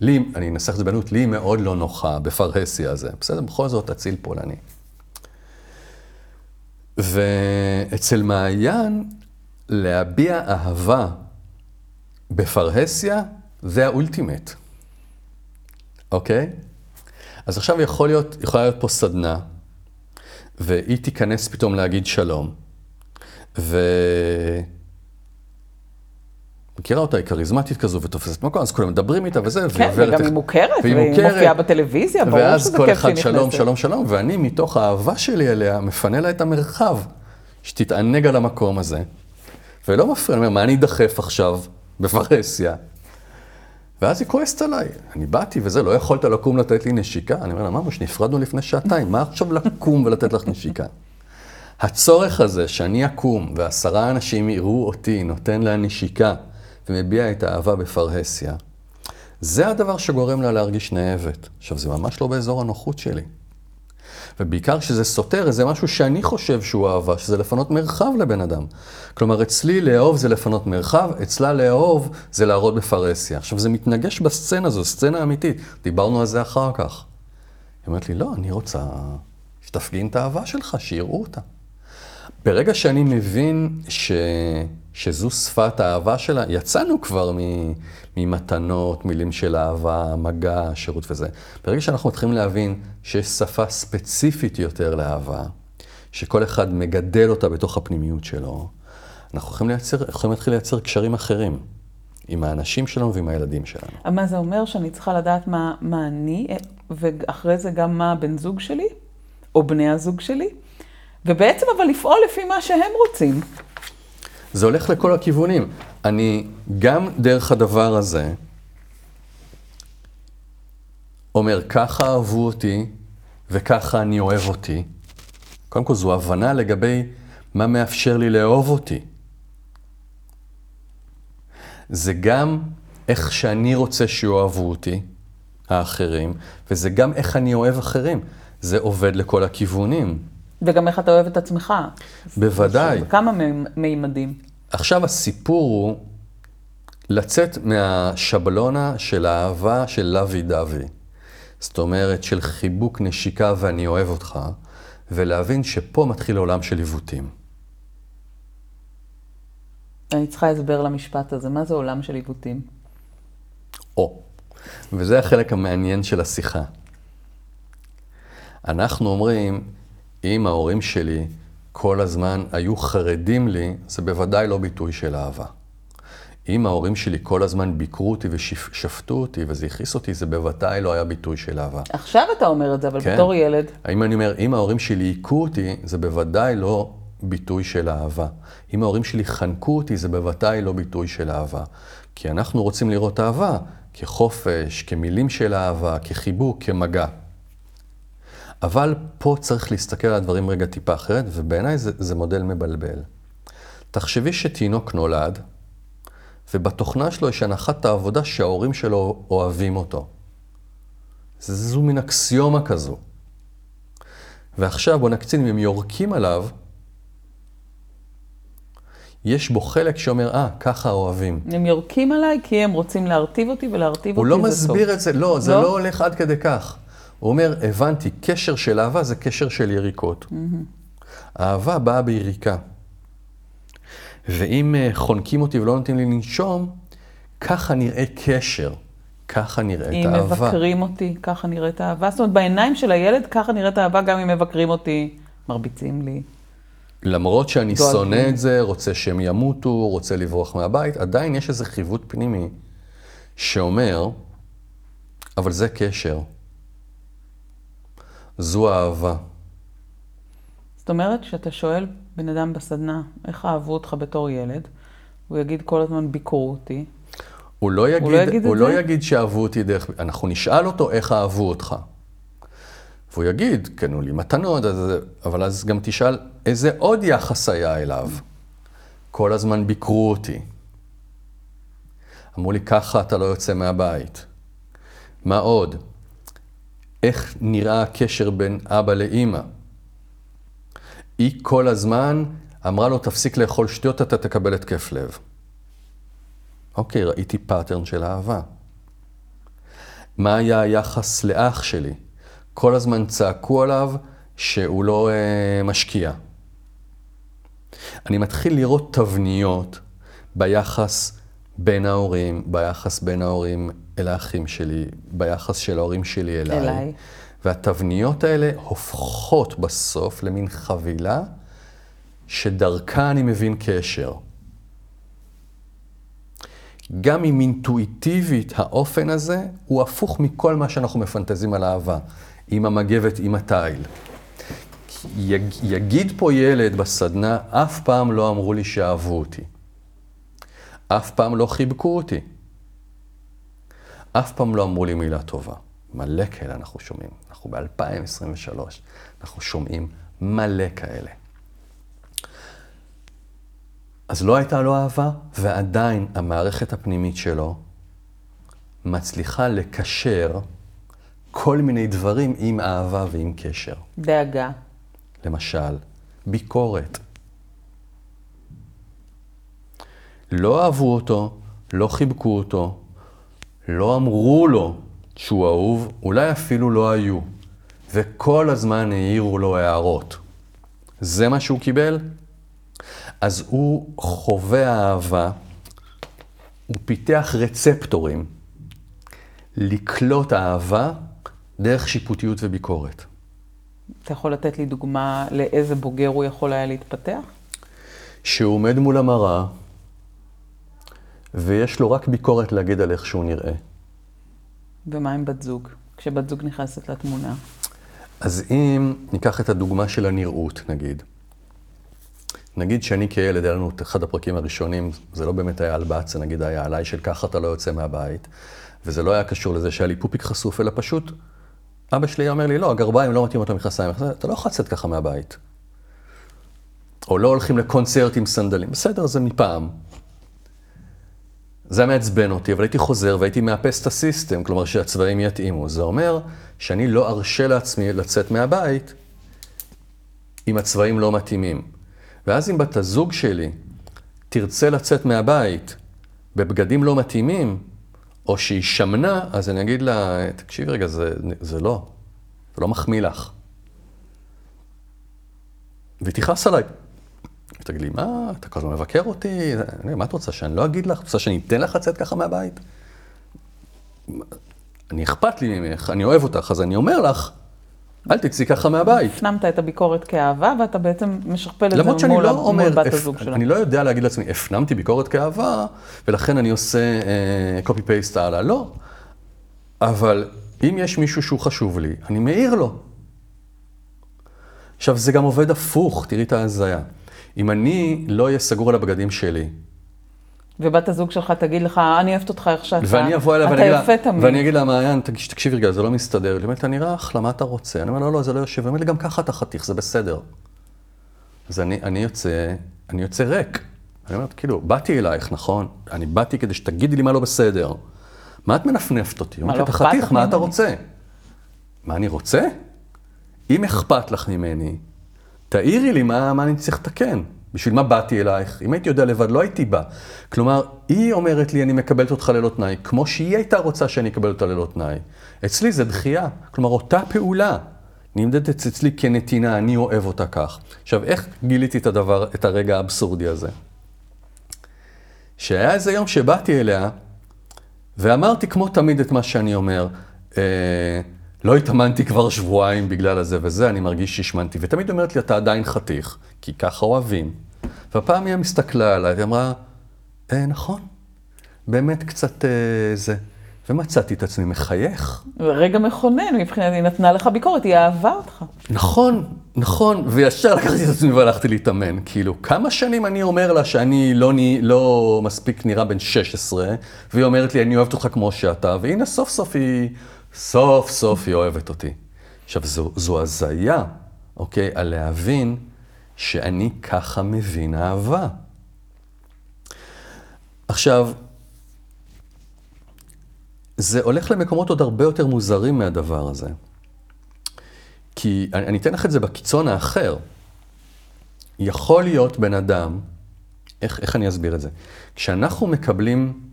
לי, אני אנסח את זה בענות, לי מאוד לא נוחה בפרהסיה הזה. בסדר, בכל זאת אציל פולני. ואצל מעיין, להביע אהבה בפרהסיה זה האולטימט, אוקיי? אז עכשיו יכול להיות, יכולה להיות פה סדנה, והיא תיכנס פתאום להגיד שלום, ו... מכירה אותה, היא כריזמטית כזו ותופסת מקום, אז כולם מדברים איתה וזה, כן, וגם היא מוכרת, והיא מופיעה בטלוויזיה, ברור שזה כיף שהיא נכנסת. ואז כל אחד שלום, שלום, שלום, ואני מתוך האהבה שלי אליה, מפנה לה את המרחב, שתתענג על המקום הזה, ולא מפריע, אני אומר, מה אני אדחף עכשיו בפרהסיה? ואז היא כועסת עליי, אני באתי וזה, לא יכולת לקום לתת לי נשיקה? אני אומר לה, ממש, נפרדנו לפני שעתיים, מה עכשיו לקום ולתת לך נשיקה? הצורך הזה שאני אקום ועשרה אנשים יראו אותי נותן לה נשיקה ומביע את האהבה בפרהסיה, זה הדבר שגורם לה להרגיש נאהבת. עכשיו, זה ממש לא באזור הנוחות שלי. ובעיקר כשזה סותר, זה משהו שאני חושב שהוא אהבה, שזה לפנות מרחב לבן אדם. כלומר, אצלי לאהוב זה לפנות מרחב, אצלה לאהוב זה להראות בפרהסיה. עכשיו, זה מתנגש בסצנה הזו, סצנה אמיתית. דיברנו על זה אחר כך. היא אומרת לי, לא, אני רוצה שתפגין את האהבה שלך, שיראו אותה. ברגע שאני מבין ש... שזו שפת האהבה שלה, יצאנו כבר ממתנות, מילים של אהבה, מגע, שירות וזה. ברגע שאנחנו מתחילים להבין שיש שפה ספציפית יותר לאהבה, שכל אחד מגדל אותה בתוך הפנימיות שלו, אנחנו יכולים, לייצר, יכולים להתחיל לייצר קשרים אחרים עם האנשים שלנו ועם הילדים שלנו. מה זה אומר שאני צריכה לדעת מה, מה אני, ואחרי זה גם מה הבן זוג שלי, או בני הזוג שלי, ובעצם אבל לפעול לפי מה שהם רוצים. זה הולך לכל הכיוונים. אני גם דרך הדבר הזה אומר, ככה אהבו אותי וככה אני אוהב אותי. קודם כל, זו הבנה לגבי מה מאפשר לי לאהוב אותי. זה גם איך שאני רוצה שיאהבו אותי, האחרים, וזה גם איך אני אוהב אחרים. זה עובד לכל הכיוונים. וגם איך אתה אוהב את עצמך. בוודאי. בכמה מימדים. עכשיו הסיפור הוא לצאת מהשבלונה של האהבה של לוי דווי. זאת אומרת, של חיבוק נשיקה ואני אוהב אותך, ולהבין שפה מתחיל עולם של עיוותים. אני צריכה הסבר למשפט הזה. מה זה עולם של עיוותים? או, וזה החלק המעניין של השיחה. אנחנו אומרים, אם ההורים שלי כל הזמן היו חרדים לי, זה בוודאי לא ביטוי של אהבה. אם ההורים שלי כל הזמן ביקרו אותי ושפטו אותי וזה הכעיס אותי, זה בוודאי לא היה ביטוי של אהבה. עכשיו אתה אומר את זה, אבל כן. בתור ילד. אם אני אומר, אם ההורים שלי היכו אותי, זה בוודאי לא ביטוי של אהבה. אם ההורים שלי חנקו אותי, זה בוודאי לא ביטוי של אהבה. כי אנחנו רוצים לראות אהבה כחופש, כמילים של אהבה, כחיבוק, כמגע. אבל פה צריך להסתכל על הדברים רגע טיפה אחרת, ובעיניי זה, זה מודל מבלבל. תחשבי שתינוק נולד, ובתוכנה שלו יש הנחת העבודה שההורים שלו אוהבים אותו. זו מין אקסיומה כזו. ועכשיו בוא נקצין, אם הם יורקים עליו, יש בו חלק שאומר, אה, ככה אוהבים. הם יורקים עליי כי הם רוצים להרטיב אותי, ולהרטיב אותי לא זה טוב. הוא לא מסביר את זה, לא, זה לא? לא הולך עד כדי כך. הוא אומר, הבנתי, קשר של אהבה זה קשר של יריקות. Mm-hmm. אהבה באה ביריקה. ואם אה, חונקים אותי ולא נותנים לי לנשום, ככה נראה קשר, ככה נראית אם אהבה. אם מבקרים אותי, ככה נראית אהבה. זאת אומרת, בעיניים של הילד, ככה נראית אהבה גם אם מבקרים אותי, מרביצים לי. למרות שאני דואגים. שונא את זה, רוצה שהם ימותו, רוצה לברוח מהבית, עדיין יש איזה חיווט פנימי שאומר, אבל זה קשר. זו אהבה. זאת אומרת, כשאתה שואל בן אדם בסדנה, איך אהבו אותך בתור ילד, הוא יגיד כל הזמן ביקרו אותי. הוא לא יגיד, הוא לא יגיד, הוא לא יגיד שאהבו אותי דרך... אנחנו נשאל אותו איך אהבו אותך. והוא יגיד, קנו לי מתנות, אז, אבל אז גם תשאל איזה עוד יחס היה אליו. כל הזמן ביקרו אותי. אמרו לי, ככה אתה לא יוצא מהבית. מה עוד? איך נראה הקשר בין אבא לאימא? היא כל הזמן אמרה לו, תפסיק לאכול שטויות, אתה תקבל התקף לב. אוקיי, ראיתי pattern של אהבה. מה היה היחס לאח שלי? כל הזמן צעקו עליו שהוא לא אה, משקיע. אני מתחיל לראות תבניות ביחס בין ההורים, ביחס בין ההורים אל האחים שלי, ביחס של ההורים שלי אליי. אליי. והתבניות האלה הופכות בסוף למין חבילה שדרכה אני מבין קשר. גם אם אינטואיטיבית האופן הזה הוא הפוך מכל מה שאנחנו מפנטזים על אהבה. עם המגבת, עם התיל. יג, יגיד פה ילד בסדנה, אף פעם לא אמרו לי שאהבו אותי. אף פעם לא חיבקו אותי. אף פעם לא אמרו לי מילה טובה. מלא כאלה אנחנו שומעים. אנחנו ב-2023, אנחנו שומעים מלא כאלה. אז לא הייתה לו אהבה, ועדיין המערכת הפנימית שלו מצליחה לקשר כל מיני דברים עם אהבה ועם קשר. דאגה. למשל, ביקורת. לא אהבו אותו, לא חיבקו אותו, לא אמרו לו שהוא אהוב, אולי אפילו לא היו, וכל הזמן העירו לו הערות. זה מה שהוא קיבל? אז הוא חווה אהבה, הוא פיתח רצפטורים לקלוט אהבה דרך שיפוטיות וביקורת. אתה יכול לתת לי דוגמה לאיזה בוגר הוא יכול היה להתפתח? שהוא עומד מול המראה, ויש לו רק ביקורת להגיד על איך שהוא נראה. ומה עם בת זוג? כשבת זוג נכנסת לתמונה. אז אם ניקח את הדוגמה של הנראות, נגיד. נגיד שאני כילד, היה לנו את אחד הפרקים הראשונים, זה לא באמת היה על בת, זה נגיד היה עליי של ככה אתה לא יוצא מהבית, וזה לא היה קשור לזה שהיה לי פופיק חשוף, אלא פשוט, אבא שלי אומר לי, לא, הגרביים לא מתאימות למכנסיים, אתה לא יכול לצאת ככה מהבית. או לא הולכים לקונצרט עם סנדלים, בסדר, זה מפעם. זה היה מעצבן אותי, אבל הייתי חוזר והייתי מאפס את הסיסטם, כלומר שהצבעים יתאימו. זה אומר שאני לא ארשה לעצמי לצאת מהבית אם הצבעים לא מתאימים. ואז אם בת הזוג שלי תרצה לצאת מהבית בבגדים לא מתאימים, או שהיא שמנה, אז אני אגיד לה, תקשיבי רגע, זה, זה לא, זה לא מחמיא לך. והיא תכעס עליי. תגיד לי, מה, אתה כל הזמן מבקר אותי? מה את רוצה, שאני לא אגיד לך? את רוצה שאני אתן לך לצאת ככה מהבית? אני אכפת לי ממך, אני אוהב אותך, אז אני אומר לך, אל תצאי ככה מהבית. הפנמת את הביקורת כאהבה, ואתה בעצם משכפל את זה למרות שאני מול, לא מול אומר, בת הפ- הזוג שלו. אני לא יודע להגיד לעצמי, הפנמתי ביקורת כאהבה, ולכן אני עושה קופי פייסט הלאה. לא. אבל אם יש מישהו שהוא חשוב לי, אני מעיר לו. עכשיו, זה גם עובד הפוך, תראי את ההזיה. אם אני לא אהיה סגור על הבגדים שלי, ובת הזוג שלך תגיד לך, אני אוהבת אותך איך שאתה, ואני אבוא אליה ואני אתה אגיד לה, יפה תמיד. ואני אגיד לה, מעיין, תקש- תקשיבי רגע, זה לא מסתדר. היא אומרת, אתה נראה אחלה, מה אתה רוצה? אני אומר, לא, לא, זה לא יושב. היא אומרת לי, גם ככה אתה חתיך, זה בסדר. אז אני, אני יוצא, אני יוצא ריק. אני אומרת, כאילו, באתי אלייך, נכון? אני באתי כדי שתגידי לי מה לא בסדר. מה את מנפנפת אותי? היא מה, לא אתה אכפת חתיך, לך מה אתה ממני?" רוצה? מה אני רוצה? אם אכפת לך ממני, תעירי לי מה, מה אני צריך לתקן. בשביל מה באתי אלייך? אם הייתי יודע לבד, לא הייתי בא. כלומר, היא אומרת לי, אני מקבלת אותך ללא תנאי, כמו שהיא הייתה רוצה שאני אקבל אותה ללא תנאי. אצלי זה דחייה. כלומר, אותה פעולה נמדדת אצלי כנתינה, אני אוהב אותה כך. עכשיו, איך גיליתי את הדבר, את הרגע האבסורדי הזה? שהיה איזה יום שבאתי אליה, ואמרתי כמו תמיד את מה שאני אומר, אה, לא התאמנתי כבר שבועיים בגלל הזה וזה, אני מרגיש שהשמנתי. ותמיד אומרת לי, אתה עדיין חתיך, כי ככה אוהבים. והפעם היא מסתכלה עליי ואמרה, אה, נכון, באמת קצת אה, זה. ומצאתי את עצמי מחייך. רגע מכונן מבחינת, היא נתנה לך ביקורת, היא אהבה אותך. נכון, נכון, וישר לקחתי את עצמי והלכתי להתאמן. כאילו, כמה שנים אני אומר לה שאני לא, לא מספיק נראה בן 16, והיא אומרת לי, אני אוהבת אותך כמו שאתה, והנה סוף סוף היא, סוף סוף היא אוהבת אותי. עכשיו, זו, זו הזיה, אוקיי, על להבין שאני ככה מבין אהבה. עכשיו, זה הולך למקומות עוד הרבה יותר מוזרים מהדבר הזה. כי אני, אני אתן לך את זה בקיצון האחר. יכול להיות בן אדם, איך, איך אני אסביר את זה? כשאנחנו מקבלים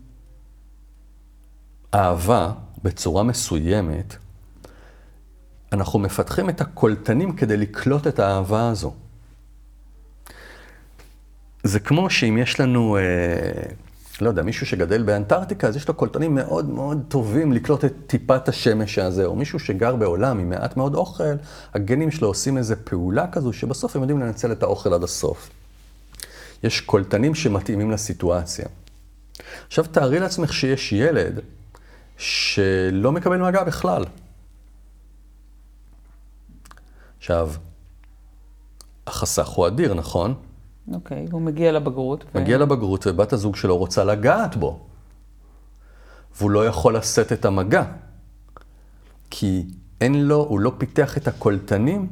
אהבה בצורה מסוימת, אנחנו מפתחים את הקולטנים כדי לקלוט את האהבה הזו. זה כמו שאם יש לנו, אה, לא יודע, מישהו שגדל באנטארקטיקה, אז יש לו קולטנים מאוד מאוד טובים לקלוט את טיפת השמש הזה, או מישהו שגר בעולם עם מעט מאוד אוכל, הגנים שלו עושים איזו פעולה כזו, שבסוף הם יודעים לנצל את האוכל עד הסוף. יש קולטנים שמתאימים לסיטואציה. עכשיו תארי לעצמך שיש ילד שלא מקבל מגע בכלל. עכשיו, החסך הוא אדיר, נכון? אוקיי, הוא מגיע לבגרות. ו- מגיע לבגרות ובת הזוג שלו רוצה לגעת בו. והוא לא יכול לשאת את המגע. כי אין לו, הוא לא פיתח את הקולטנים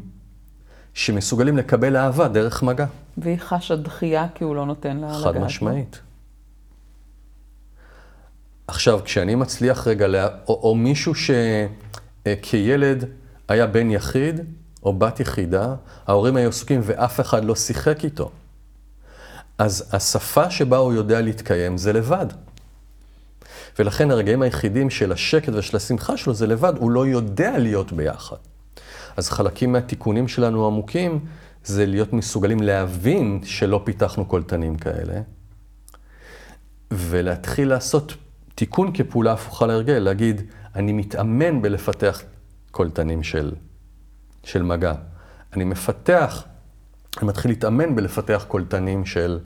שמסוגלים לקבל אהבה דרך מגע. והיא חשה דחייה כי הוא לא נותן לה לגעת. חד בו. משמעית. עכשיו, כשאני מצליח רגע, לה... או, או מישהו שכילד היה בן יחיד או בת יחידה, ההורים היו עסוקים ואף אחד לא שיחק איתו. אז השפה שבה הוא יודע להתקיים זה לבד. ולכן הרגעים היחידים של השקט ושל השמחה שלו זה לבד, הוא לא יודע להיות ביחד. אז חלקים מהתיקונים שלנו העמוקים זה להיות מסוגלים להבין שלא פיתחנו קולטנים כאלה, ולהתחיל לעשות תיקון כפעולה הפוכה להרגל, להגיד, אני מתאמן בלפתח קולטנים של, של מגע. אני מפתח, אני מתחיל להתאמן בלפתח קולטנים של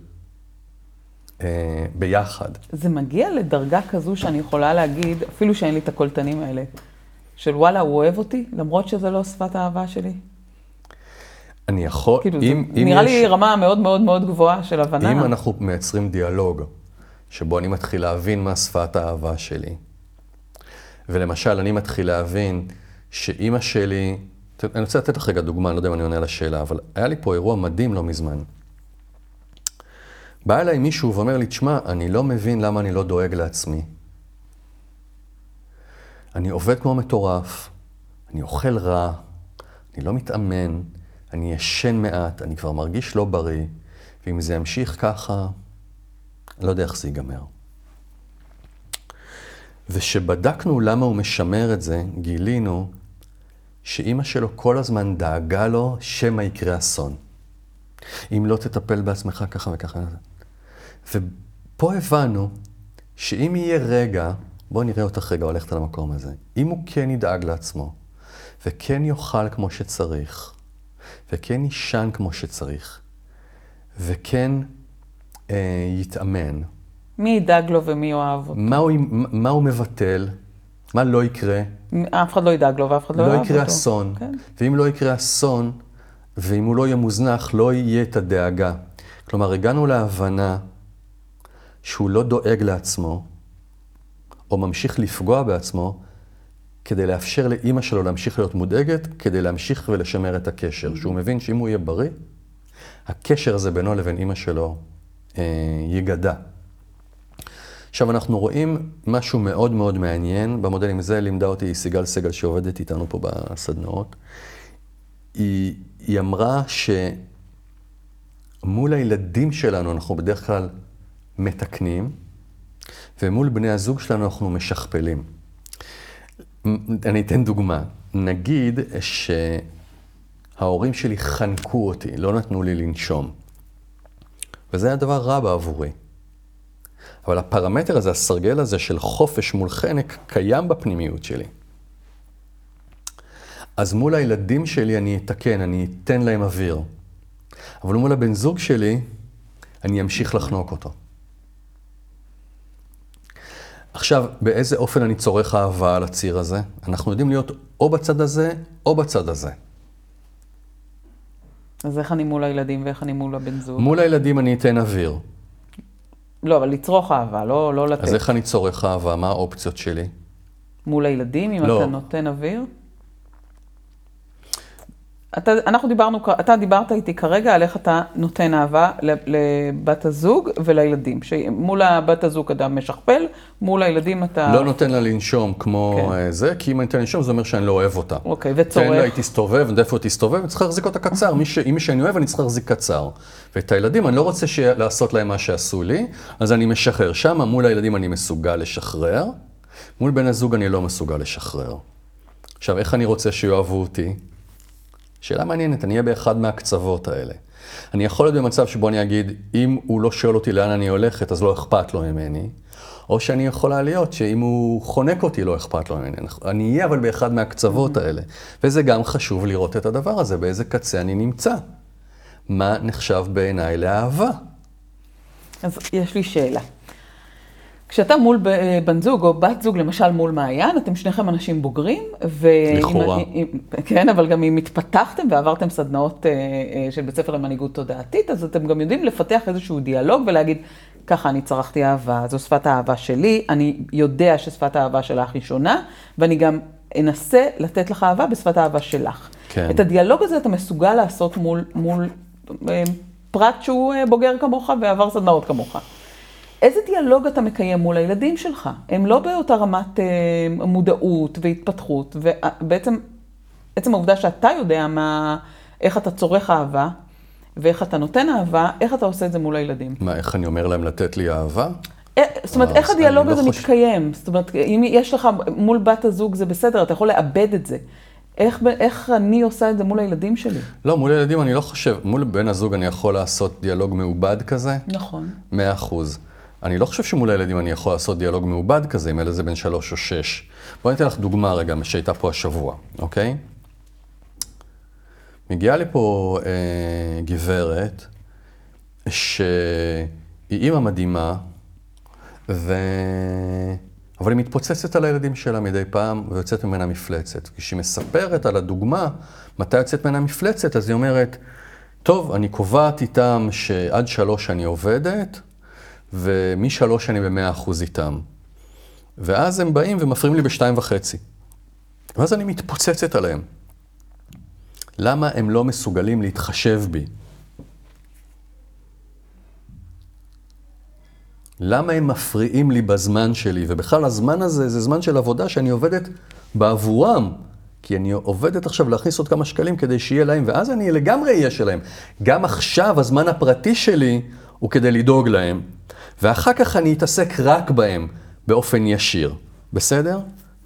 אה, ביחד. זה מגיע לדרגה כזו שאני יכולה להגיד, אפילו שאין לי את הקולטנים האלה, של וואלה, הוא אוהב אותי, למרות שזה לא שפת האהבה שלי. אני יכול, כאילו, אם, אם נראה יש, לי רמה מאוד מאוד מאוד גבוהה של הבנה. אם אנחנו מייצרים דיאלוג, שבו אני מתחיל להבין מה שפת האהבה שלי, ולמשל, אני מתחיל להבין שאימא שלי, אני רוצה לתת לך רגע דוגמה, אני לא יודע אם אני עונה על השאלה, אבל היה לי פה אירוע מדהים לא מזמן. בא אליי מישהו ואומר לי, תשמע, אני לא מבין למה אני לא דואג לעצמי. אני עובד כמו מטורף, אני אוכל רע, אני לא מתאמן, אני ישן מעט, אני כבר מרגיש לא בריא, ואם זה ימשיך ככה, אני לא יודע איך זה ייגמר. וכשבדקנו למה הוא משמר את זה, גילינו שאימא שלו כל הזמן דאגה לו שמא יקרה אסון. אם לא תטפל בעצמך ככה וככה. ופה הבנו שאם יהיה רגע, בואו נראה אותך רגע הולכת למקום הזה, אם הוא כן ידאג לעצמו, וכן יאכל כמו שצריך, וכן יישן כמו שצריך, וכן יתאמן, מי ידאג לו ומי יאהב אותו? מה הוא, מה הוא מבטל? מה לא יקרה? אף אחד לא ידאג לו ואף אחד לא לא יאהב אותו. יקרה אסון. כן. ואם לא יקרה אסון, ואם הוא לא יהיה מוזנח, לא יהיה את הדאגה. כלומר, הגענו להבנה שהוא לא דואג לעצמו, או ממשיך לפגוע בעצמו, כדי לאפשר לאימא שלו להמשיך להיות מודאגת, כדי להמשיך ולשמר את הקשר. שהוא מבין שאם הוא יהיה בריא, הקשר הזה בינו לבין אימא שלו אה, ייגדע. עכשיו, אנחנו רואים משהו מאוד מאוד מעניין במודלים. זה לימדה אותי סיגל סגל שעובדת איתנו פה בסדנאות. היא, היא אמרה שמול הילדים שלנו אנחנו בדרך כלל מתקנים, ומול בני הזוג שלנו אנחנו משכפלים. אני אתן דוגמה. נגיד שההורים שלי חנקו אותי, לא נתנו לי לנשום. וזה היה דבר רע בעבורי. אבל הפרמטר הזה, הסרגל הזה של חופש מול חנק, קיים בפנימיות שלי. אז מול הילדים שלי אני אתקן, אני אתן להם אוויר. אבל מול הבן זוג שלי, אני אמשיך לחנוק אותו. עכשיו, באיזה אופן אני צורך אהבה על הציר הזה? אנחנו יודעים להיות או בצד הזה, או בצד הזה. אז איך אני מול הילדים ואיך אני מול הבן זוג? מול הילדים אני אתן אוויר. לא, אבל לצרוך אהבה, לא, לא לתת. אז איך אני צורך אהבה? מה האופציות שלי? מול הילדים, אם לא. אתה נותן אוויר? אתה, אנחנו דיברנו, אתה דיברת איתי כרגע על איך אתה נותן אהבה לבת הזוג ולילדים. שמול הבת הזוג אתה משכפל, מול הילדים אתה... לא נותן לה לנשום כמו כן. כן. זה, כי אם אני לה לנשום זה אומר שאני לא אוהב אותה. אוקיי, וצורך. תן לה, היא תסתובב, איפה היא תסתובב, אני צריך להחזיק אותה קצר. מי ש... אם מי שאני אוהב, אני צריך להחזיק קצר. ואת הילדים, אני לא רוצה ש... לעשות להם מה שעשו לי, אז אני משחרר. שם מול הילדים אני מסוגל לשחרר, מול בן הזוג אני לא מסוגל לשחרר. עכשיו, איך אני רוצה שיאהבו אותי? שאלה מעניינת, אני אהיה באחד מהקצוות האלה. אני יכול להיות במצב שבו אני אגיד, אם הוא לא שואל אותי לאן אני הולכת, אז לא אכפת לו ממני. או שאני יכולה להיות שאם הוא חונק אותי, לא אכפת לו ממני. אני אהיה אבל באחד מהקצוות האלה. וזה גם חשוב לראות את הדבר הזה, באיזה קצה אני נמצא. מה נחשב בעיניי לאהבה? אז יש לי שאלה. כשאתה מול בן זוג או בת זוג, למשל מול מעיין, אתם שניכם אנשים בוגרים. ו... לכאורה. כן, אבל גם אם התפתחתם ועברתם סדנאות אה, אה, של בית ספר למנהיגות תודעתית, אז אתם גם יודעים לפתח איזשהו דיאלוג ולהגיד, ככה אני צרכתי אהבה, זו שפת האהבה שלי, אני יודע ששפת האהבה שלך היא שונה, ואני גם אנסה לתת לך אהבה בשפת האהבה שלך. כן. את הדיאלוג הזה אתה מסוגל לעשות מול, מול אה, פרט שהוא אה, בוגר כמוך ועבר סדנאות כמוך. איזה דיאלוג אתה מקיים מול הילדים שלך? הם לא באותה רמת אה, מודעות והתפתחות, ובעצם עצם העובדה שאתה יודע מה, איך אתה צורך אהבה, ואיך אתה נותן אהבה, איך אתה עושה את זה מול הילדים? מה, איך אני אומר להם לתת לי אהבה? אה, זאת אומרת, אז איך הדיאלוג לא הזה מתקיים? זאת אומרת, אם יש לך, מול בת הזוג זה בסדר, אתה יכול לאבד את זה. איך, איך אני עושה את זה מול הילדים שלי? לא, מול ילדים אני לא חושב, מול בן הזוג אני יכול לעשות דיאלוג מעובד כזה? נכון. מאה אחוז. אני לא חושב שמול הילדים אני יכול לעשות דיאלוג מעובד כזה, אם ילד זה בן שלוש או שש. בואי ניתן לך דוגמה רגע, שהייתה פה השבוע, אוקיי? מגיעה לפה אה, גברת, שהיא אימא מדהימה, אבל היא מתפוצצת על הילדים שלה מדי פעם ויוצאת ממנה מפלצת. כשהיא מספרת על הדוגמה, מתי יוצאת ממנה מפלצת, אז היא אומרת, טוב, אני קובעת איתם שעד שלוש אני עובדת, ומשלוש אני במאה אחוז איתם. ואז הם באים ומפריעים לי בשתיים וחצי. ואז אני מתפוצצת עליהם. למה הם לא מסוגלים להתחשב בי? למה הם מפריעים לי בזמן שלי? ובכלל הזמן הזה זה זמן של עבודה שאני עובדת בעבורם. כי אני עובדת עכשיו להכניס עוד כמה שקלים כדי שיהיה להם, ואז אני לגמרי אהיה שלהם. גם עכשיו הזמן הפרטי שלי הוא כדי לדאוג להם, ואחר כך אני אתעסק רק בהם באופן ישיר. בסדר?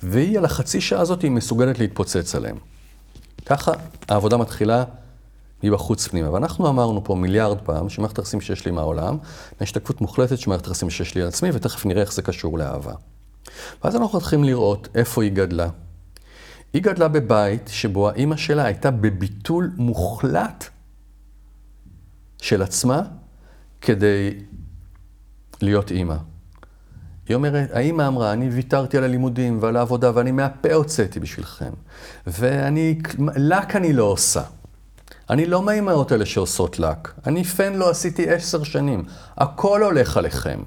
והיא על החצי שעה הזאת היא מסוגלת להתפוצץ עליהם. ככה העבודה מתחילה מבחוץ פנימה. ואנחנו אמרנו פה מיליארד פעם שמערכת היחסים שיש לי עם העולם, השתקפות מוחלטת של מערכת היחסים שיש לי על עצמי, ותכף נראה איך זה קשור לאהבה. ואז אנחנו מתחילים לראות איפה היא גדלה. היא גדלה בבית שבו האימא שלה הייתה בביטול מוחלט של עצמה כדי להיות אימא. היא אומרת, האימא אמרה, אני ויתרתי על הלימודים ועל העבודה ואני מהפה הוצאתי בשבילכם. ואני, לק אני לא עושה. אני לא מהאימהות האלה שעושות לק. אני פן לא עשיתי עשר שנים. הכל הולך עליכם.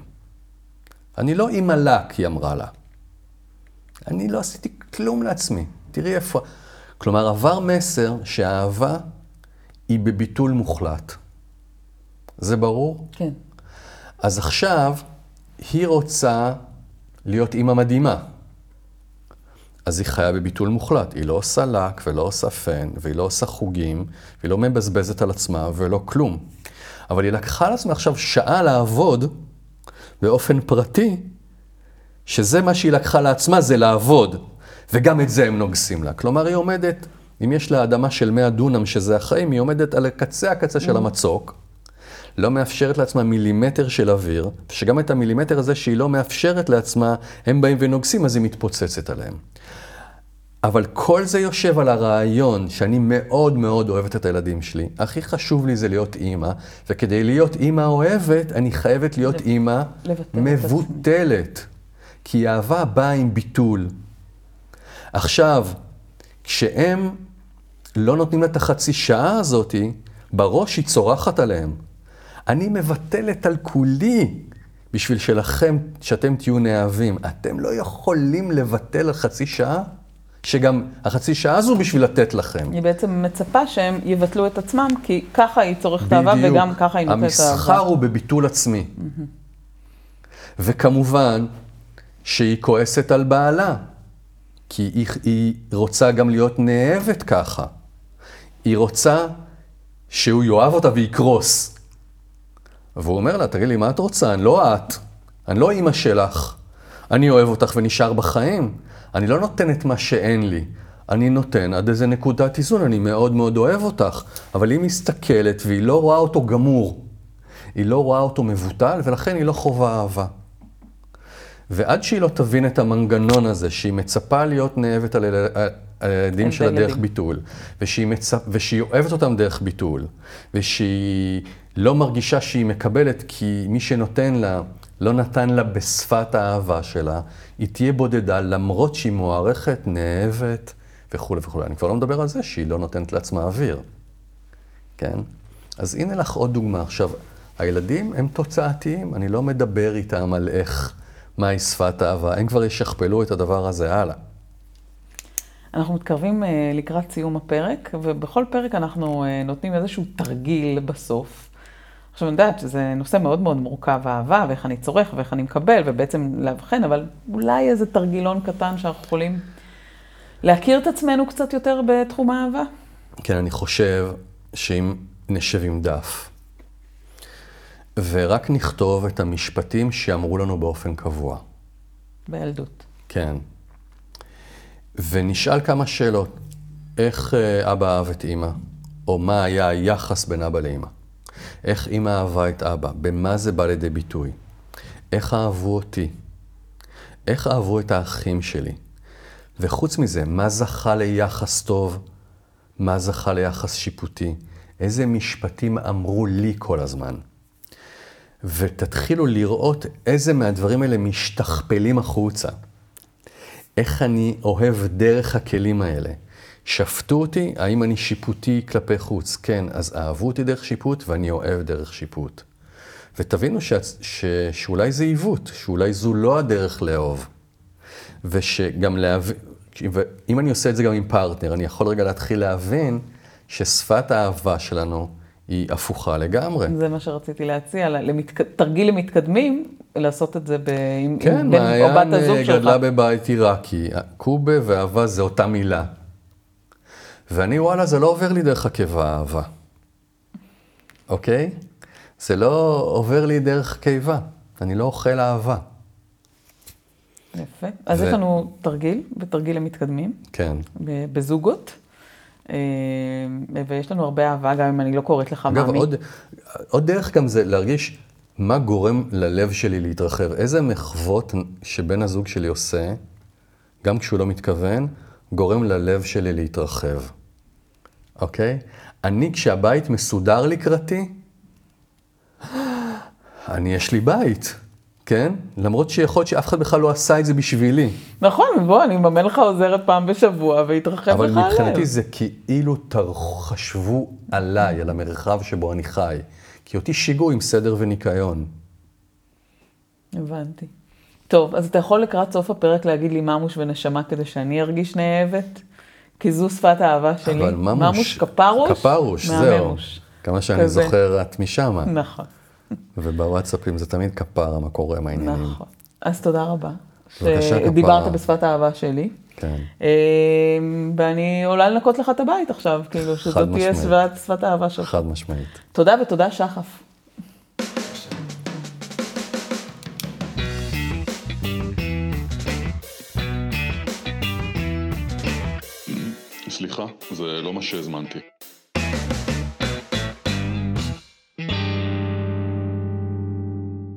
אני לא אימא לק, היא אמרה לה. אני לא עשיתי כלום לעצמי. תראי איפה... כלומר, עבר מסר שהאהבה היא בביטול מוחלט. זה ברור? כן. אז עכשיו, היא רוצה להיות אימא מדהימה. אז היא חיה בביטול מוחלט. היא לא עושה לק ולא עושה פן, והיא לא עושה חוגים, והיא לא מבזבזת על עצמה ולא כלום. אבל היא לקחה על עצמה עכשיו שעה לעבוד באופן פרטי, שזה מה שהיא לקחה לעצמה, זה לעבוד. וגם את זה הם נוגסים לה. כלומר, היא עומדת, אם יש לה אדמה של 100 דונם, שזה החיים, היא עומדת על הקצה הקצה של המצוק, לא מאפשרת לעצמה מילימטר של אוויר, ושגם את המילימטר הזה שהיא לא מאפשרת לעצמה, הם באים ונוגסים, אז היא מתפוצצת עליהם. אבל כל זה יושב על הרעיון שאני מאוד מאוד אוהבת את הילדים שלי. הכי חשוב לי זה להיות אימא, וכדי להיות אימא אוהבת, אני חייבת להיות אימא מבוטלת. כי אהבה באה עם ביטול. עכשיו, כשהם לא נותנים לה את החצי שעה הזאתי, בראש היא צורחת עליהם. אני מבטלת על כולי בשביל שלכם, שאתם תהיו נאהבים. אתם לא יכולים לבטל על חצי שעה? שגם החצי שעה הזו בשביל לתת לכם. היא בעצם מצפה שהם יבטלו את עצמם, כי ככה היא צורכת אהבה וגם ככה היא נותנת אהבה. המסחר הוא בביטול עצמי. וכמובן שהיא כועסת על בעלה, כי היא, היא רוצה גם להיות נאהבת ככה. היא רוצה שהוא יאהב אותה ויקרוס. והוא אומר לה, תגיד לי, מה את רוצה? אני לא את, אני לא אימא שלך. אני אוהב אותך ונשאר בחיים. אני לא נותן את מה שאין לי. אני נותן עד איזה נקודת איזון, אני מאוד מאוד אוהב אותך, אבל היא מסתכלת והיא לא רואה אותו גמור. היא לא רואה אותו מבוטל, ולכן היא לא חווה אהבה. ועד שהיא לא תבין את המנגנון הזה, שהיא מצפה להיות נאהבת על הילדים שלה דרך ביטול, ושהיא, מצפ... ושהיא אוהבת אותם דרך ביטול, ושהיא לא מרגישה שהיא מקבלת כי מי שנותן לה לא נתן לה בשפת האהבה שלה, היא תהיה בודדה למרות שהיא מוערכת, נאהבת וכולי וכולי. אני כבר לא מדבר על זה שהיא לא נותנת לעצמה אוויר, כן? אז הנה לך עוד דוגמה. עכשיו, הילדים הם תוצאתיים, אני לא מדבר איתם על איך, מהי שפת האהבה, הם כבר ישכפלו את הדבר הזה הלאה. אנחנו מתקרבים לקראת סיום הפרק, ובכל פרק אנחנו נותנים איזשהו תרגיל בסוף. עכשיו, אני יודעת שזה נושא מאוד מאוד מורכב, אהבה, ואיך אני צורך, ואיך אני מקבל, ובעצם לאבחן, אבל אולי איזה תרגילון קטן שאנחנו יכולים להכיר את עצמנו קצת יותר בתחום האהבה? כן, אני חושב שאם נשב עם דף, ורק נכתוב את המשפטים שאמרו לנו באופן קבוע. בילדות. כן. ונשאל כמה שאלות. איך אה, אבא אהב את אימא? או מה היה היחס בין אבא לאימא? איך אימא אהבה את אבא, במה זה בא לידי ביטוי. איך אהבו אותי. איך אהבו את האחים שלי. וחוץ מזה, מה זכה ליחס טוב, מה זכה ליחס שיפוטי, איזה משפטים אמרו לי כל הזמן. ותתחילו לראות איזה מהדברים האלה משתכפלים החוצה. איך אני אוהב דרך הכלים האלה. שפטו אותי, האם אני שיפוטי כלפי חוץ? כן, אז אהבו אותי דרך שיפוט ואני אוהב דרך שיפוט. ותבינו ש... ש... שאולי זה עיוות, שאולי זו לא הדרך לאהוב. ושגם להבין, ואם אני עושה את זה גם עם פרטנר, אני יכול רגע להתחיל להבין ששפת האהבה שלנו היא הפוכה לגמרי. זה מה שרציתי להציע, למתק... תרגיל למתקדמים, לעשות את זה ב... כן, עם בן או בת הזוג מעיין שלך. גדלה בבית עיראקי, קובה ואהבה זה אותה מילה. ואני, וואלה, זה לא עובר לי דרך עקב האהבה, אוקיי? זה לא עובר לי דרך קיבה, אני לא אוכל אהבה. יפה. אז ו- יש לנו תרגיל, בתרגיל למתקדמים, כן. בזוגות. אה, ויש לנו הרבה אהבה, גם אם אני לא קוראת לך אגב, מאמי. עוד, עוד דרך גם זה להרגיש מה גורם ללב שלי להתרחב. איזה מחוות שבן הזוג שלי עושה, גם כשהוא לא מתכוון, גורם ללב שלי להתרחב. אוקיי? אני, כשהבית מסודר לקראתי, אני, יש לי בית, כן? למרות שיכול להיות שאף אחד בכלל לא עשה את זה בשבילי. נכון, בוא, אני אממן לך עוזרת פעם בשבוע, ויתרחב אבל לך הלב. מבחינתי זה כאילו תר- חשבו עליי, על המרחב שבו אני חי. כי אותי שיגעו עם סדר וניקיון. הבנתי. טוב, אז אתה יכול לקראת סוף הפרק להגיד לי ממוש ונשמה כדי שאני ארגיש נאהבת? כי זו שפת האהבה שלי. אבל ממוש... ממוש כפרוש? כפרוש, זהו. כמה שאני כזה. זוכר, את משמה. נכון, ובוואטסאפים זה תמיד כפרה, מה קורה עם העניינים. נכון. אז תודה רבה. בבקשה, שדיברת כפרה. בשפת האהבה שלי. כן. אה, ואני עולה לנקות לך את הבית עכשיו, כאילו, שזאת תהיה שפת האהבה שלך. חד משמעית. תודה ותודה שחף. סליחה, זה לא מה שהזמנתי.